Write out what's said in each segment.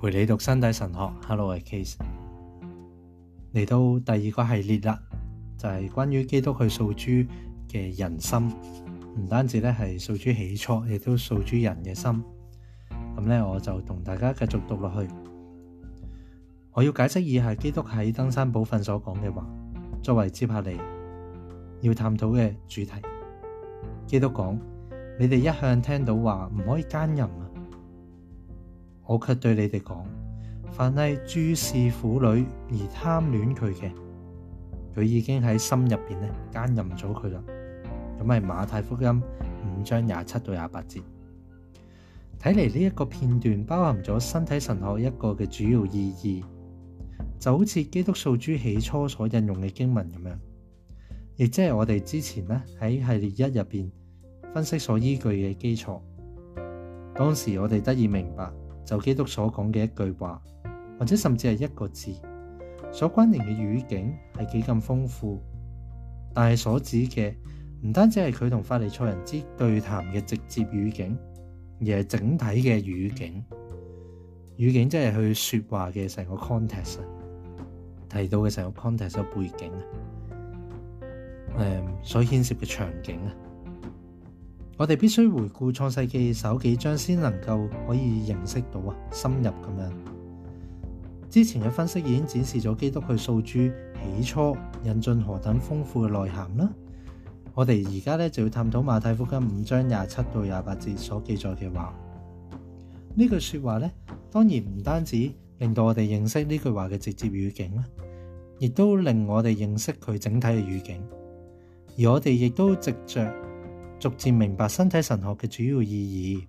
陪你读身体神学，Hello，我 Case，嚟到第二个系列啦，就系关于基督去诉诸嘅人心，唔单止咧系诉诸起初，亦都诉诸人嘅心。咁咧，我就同大家继续读落去。我要解释以下基督喺登山宝训所讲嘅话，作为接下嚟要探讨嘅主题。基督讲：，你哋一向听到话唔可以奸淫。我卻對你哋講：凡係注视妇女而貪戀佢嘅，佢已經喺心入边咧奸淫咗佢啦。咁系馬太福音五章廿七到廿八節。睇嚟呢一個片段包含咗身體神學一個嘅主要意義，就好似基督數珠起初所引用嘅經文咁樣，亦即係我哋之前咧喺系列一入边分析所依據嘅基礎。當時我哋得以明白。就基督所講嘅一句話，或者甚至係一個字，所關联嘅語境係幾咁豐富，但係所指嘅唔單止係佢同法利赛人之對談嘅直接語境，而係整體嘅語境。語境即係佢说話嘅成個 context，提到嘅成個 context 嘅背景啊，誒所牽涉嘅場景啊。我哋必须回顾创世纪首几章，先能够可以认识到啊，深入咁样。之前嘅分析已经展示咗基督佢扫珠起初引进何等丰富嘅内涵啦。我哋而家咧就要探讨马太福音五章廿七到廿八节所记载嘅话。呢句说话咧，当然唔单止令到我哋认识呢句话嘅直接语境啦，亦都令我哋认识佢整体嘅语境。而我哋亦都藉着。逐渐明白身体神学嘅主要意义。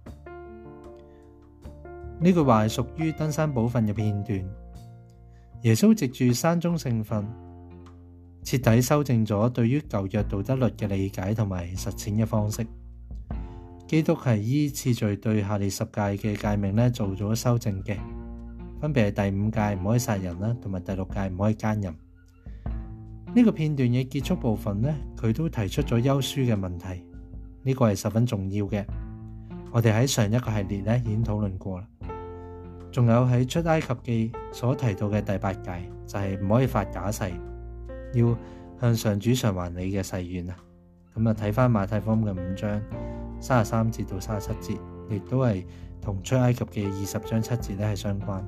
呢句话系属于登山宝训嘅片段。耶稣藉住山中圣训，彻底修正咗对于旧约道德律嘅理解同埋实践嘅方式。基督系依次序对下列十诫嘅诫命咧做咗修正嘅，分别系第五诫唔可以杀人啦，同埋第六诫唔可以奸淫。呢个片段嘅结束部分咧，佢都提出咗休书嘅问题。呢个系十分重要嘅，我哋喺上一个系列咧已经讨论过啦。仲有喺出埃及记所提到嘅第八诫，就系唔可以发假誓，要向上主偿还你嘅誓愿啊。咁啊，睇翻马太福音嘅五章三十三节到三十七节，亦都系同出埃及嘅二十章七节咧系相关。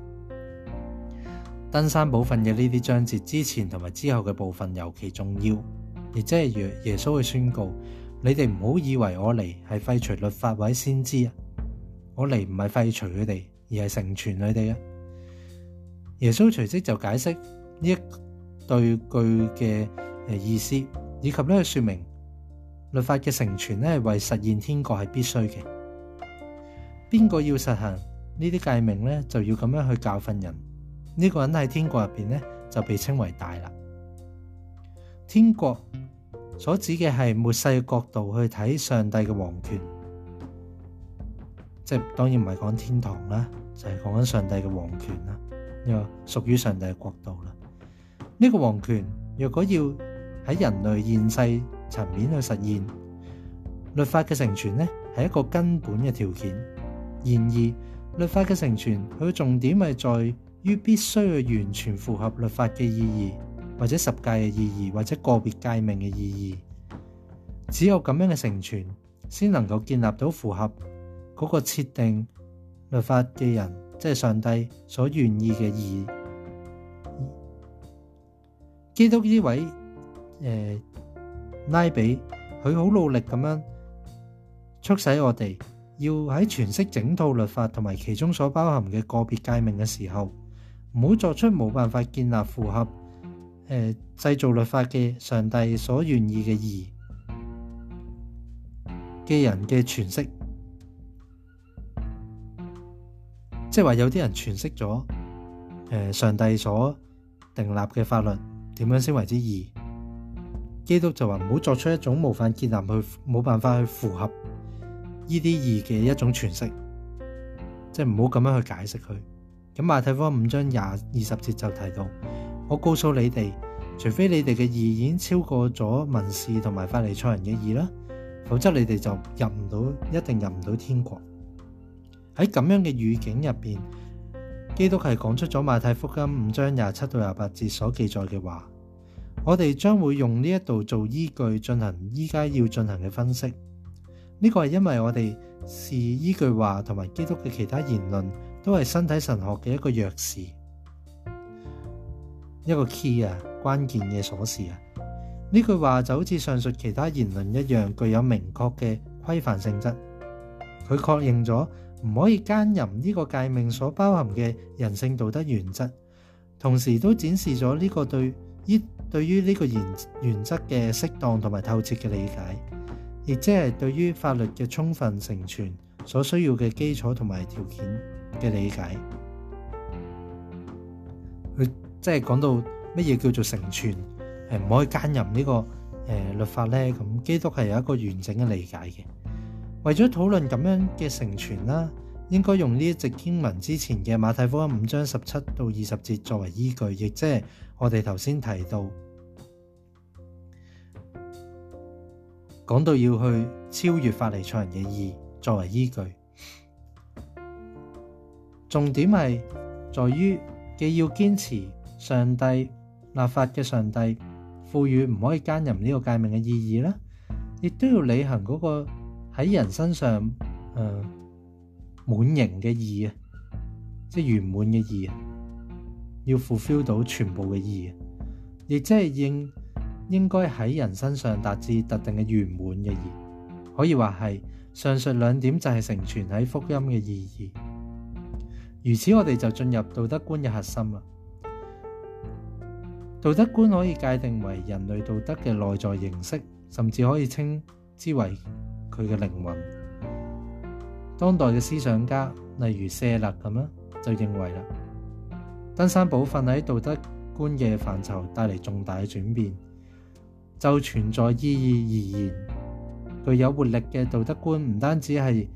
登山宝训嘅呢啲章节之前同埋之后嘅部分尤其重要，亦即系耶稣嘅宣告。你哋唔好以为我嚟系废除律法位先知啊，我嚟唔系废除佢哋，而系成全佢哋啊！耶稣随即就解释呢一对句嘅诶意思，以及咧说明律法嘅成全咧系为实现天国系必须嘅。边个要实行呢啲诫命咧，就要咁样去教训人。呢个人喺天国入边咧，就被称为大啦。天国。所指嘅系末世嘅角度去睇上帝嘅皇权，即系当然唔系讲天堂啦，就系讲紧上帝嘅皇权啦，又属于上帝嘅国度啦。呢个皇权若果要喺人类现世层面去实现律法嘅成全呢系一个根本嘅条件。然而，律法嘅成全佢嘅重点系在于必须去完全符合律法嘅意义。或者十诫嘅意义，或者个别界命嘅意义，只有咁样嘅成全，先能够建立到符合嗰个设定律法嘅人，即系上帝所愿意嘅意义。基督呢位诶拉比，佢好努力咁样促使我哋要喺诠释整套律法同埋其中所包含嘅个别界命嘅时候，唔好作出冇办法建立符合。诶，制造律法嘅上帝所愿意嘅义嘅人嘅诠释，即系话有啲人诠释咗，诶，上帝所定立嘅法律点样先为之义？基督就话唔好作出一种无法建立去，冇办法去符合呢啲义嘅一种诠释，即系唔好咁样去解释佢。咁马太福音五章廿二十节就提到。我告诉你哋，除非你哋嘅义已经超过咗民事同埋法利赛人嘅义啦，否则你哋就入唔到，一定入唔到天国。喺咁样嘅语境入边，基督系讲出咗马太福音五章廿七到廿八节所记载嘅话。我哋将会用呢一度做依据进行依家要进行嘅分析。呢个系因为我哋是呢句话同埋基督嘅其他言论都系身体神学嘅一个弱视。一个 key 啊，关键嘅锁匙啊，呢句话就好似上述其他言论一样，具有明确嘅规范性质。佢确认咗唔可以兼任呢个界命所包含嘅人性道德原则，同时都展示咗呢个对依对于呢个原原则嘅适当同埋透彻嘅理解，亦即系对于法律嘅充分成全所需要嘅基础同埋条件嘅理解。佢。即系讲到乜嘢叫做成全，系唔可以兼任呢个诶律法咧？咁基督系有一个完整嘅理解嘅。为咗讨论咁样嘅成全啦，应该用呢一节经文之前嘅马太福音五章十七到二十节作为依据，亦即系我哋头先提到讲到要去超越法利赛人嘅意作为依据。重点系在于既要坚持。上帝立法嘅上帝赋予唔可以兼任呢个界命嘅意义啦，亦都要履行嗰个喺人身上，诶满盈嘅意啊，即系圆满嘅意啊，要 fulfil 到全部嘅意啊，亦即系应应该喺人身上达至特定嘅圆满嘅意，可以话系上述两点就系成全喺福音嘅意义。如此，我哋就进入道德观嘅核心啦。道德观可以界定为人类道德嘅内在形式，甚至可以称之为佢嘅灵魂。当代嘅思想家，例如舍勒咁啦，就认为啦，登山宝训喺道德观嘅范畴带嚟重大嘅转变。就存在意义而言，具有活力嘅道德观唔单止系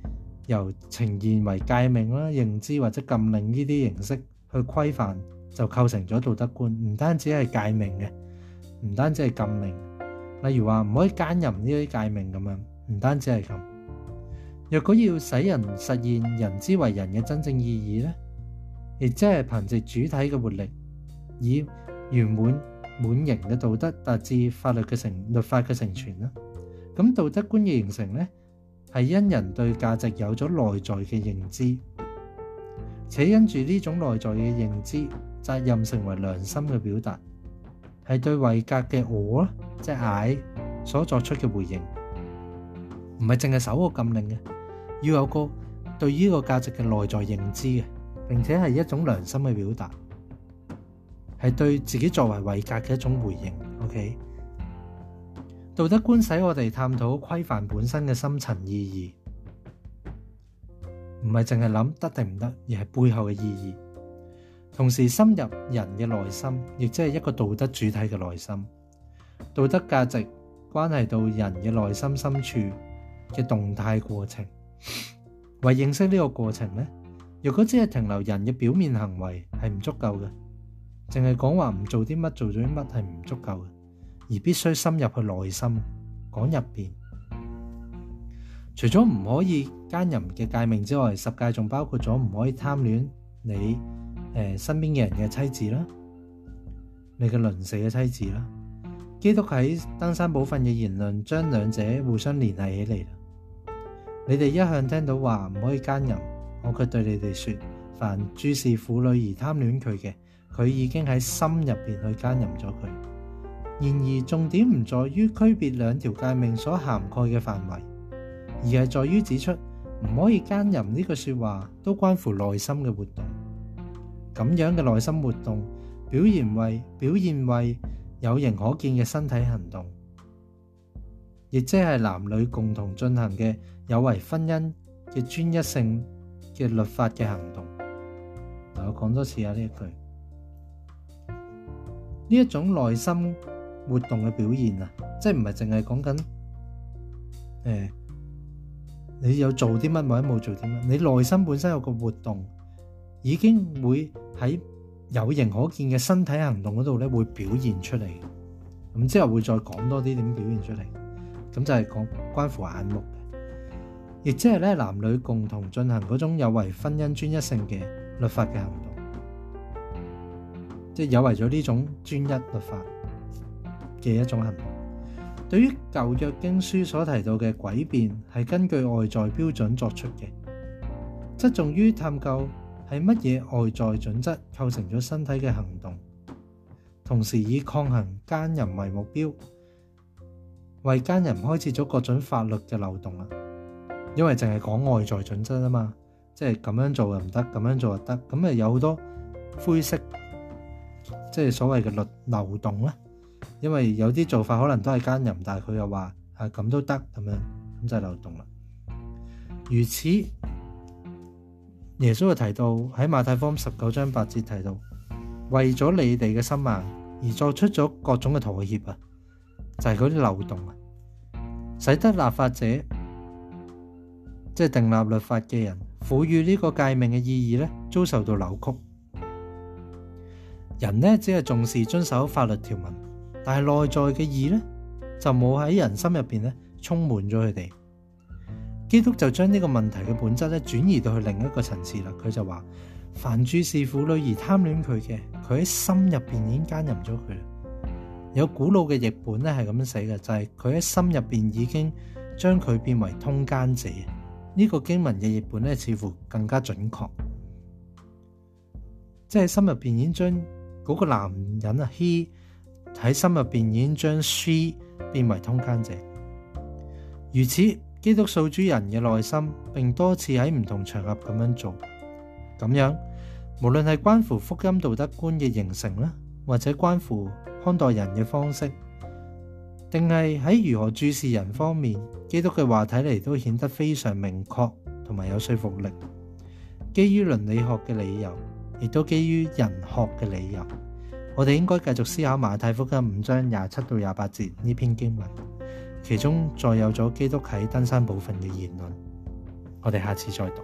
由呈现为界命啦、认知或者禁令呢啲形式去规范。就構成咗道德觀，唔單止係界命嘅，唔單止係禁命。例如話唔可以奸淫呢啲界命咁樣，唔單止係咁。若果要使人實現人之為人嘅真正意義呢，亦即係憑藉主體嘅活力，以圓滿滿盈嘅道德達至法律嘅成律法嘅成全啦。咁道德觀嘅形成呢，係因人對價值有咗內在嘅認知，且因住呢種內在嘅認知。责任成为良心嘅表达，系对维格嘅我即系我所作出嘅回应，唔系净系守个禁令嘅，要有个对呢个价值嘅内在认知嘅，并且系一种良心嘅表达，系对自己作为维格嘅一种回应。O K，道德观使我哋探讨规范本身嘅深层意义，唔系净系谂得定唔得，而系背后嘅意义。同时深入人嘅内心，亦即系一个道德主体嘅内心。道德价值关系到人嘅内心深处嘅动态过程。为认识呢个过程呢，若果只系停留人嘅表面行为系唔足够嘅，净系讲话唔做啲乜，做咗啲乜系唔足够嘅，而必须深入去内心，讲入边。除咗唔可以奸淫嘅戒命之外，十戒仲包括咗唔可以贪恋你。诶，身边嘅人嘅妻子啦，你嘅邻舍嘅妻子啦。基督喺登山宝训嘅言论将两者互相联系起嚟啦。你哋一向听到话唔可以奸淫，我却对你哋说：凡注视妇女而贪恋佢嘅，佢已经喺心入边去奸淫咗佢。然而重点唔在于区别两条诫命所涵盖嘅范围，而系在于指出唔可以奸淫呢句说话都关乎内心嘅活动。咁樣嘅內心活動，表現為表现为有形可見嘅身體行動，亦即係男女共同進行嘅有违婚姻嘅專一性嘅律法嘅行動。嗱，我講多次啊呢一句，呢一種內心活動嘅表現啊，即系唔係淨係講緊诶，你有做啲乜或者冇做啲乜，你內心本身有個活動。已經會喺有形可見嘅身體行動嗰度咧，會表現出嚟。咁之後會再講多啲點表現出嚟。咁就係講關乎眼目，亦即係咧男女共同進行嗰種有违婚姻專一性嘅律法嘅行動，即系有违咗呢種專一律法嘅一種行動。對於舊約經書所提到嘅诡辩，係根據外在標準作出嘅，侧重於探究。系乜嘢外在準則構成咗身體嘅行動，同時以抗衡奸人為目標，為奸人開設咗各種法律嘅漏洞啊！因為淨係講外在準則啊嘛，即係咁樣做又唔得，咁樣做又得，咁啊有好多灰色，即係所謂嘅律漏洞啦。因為有啲做法可能都係奸人，但係佢又話啊咁都得，咁樣咁就係漏洞啦。如此。耶稣又提到喺马太福十九章八节提到，为咗你哋嘅心硬而作出咗各种嘅妥协啊，就系嗰啲漏洞啊，使得立法者即系订立律法嘅人赋予呢个界命嘅意义咧，遭受到扭曲。人呢，只系重视遵守法律条文，但系内在嘅意咧就冇喺人心入边咧充满咗佢哋。基督就将呢个问题嘅本质咧转移到去另一个层次啦。佢就话凡注视妇女而贪恋佢嘅，佢喺心入边已经奸淫咗佢啦。有古老嘅译本咧系咁写嘅，就系佢喺心入边已经将佢变为通奸者。呢个经文嘅译本咧似乎更加准确，即系心入边已经将嗰个男人啊，he 喺心入边已经将 she 变为通奸者。如此。基督素主人嘅内心，并多次喺唔同场合咁样做，咁样无论系关乎福音道德观嘅形成啦，或者关乎看待人嘅方式，定系喺如何注视人方面，基督嘅话睇嚟都显得非常明确同埋有说服力。基于伦理学嘅理由，亦都基于人学嘅理由，我哋应该继续思考马太福音五章廿七到廿八节呢篇经文。其中再有咗基督喺登山部分嘅言论，我哋下次再读。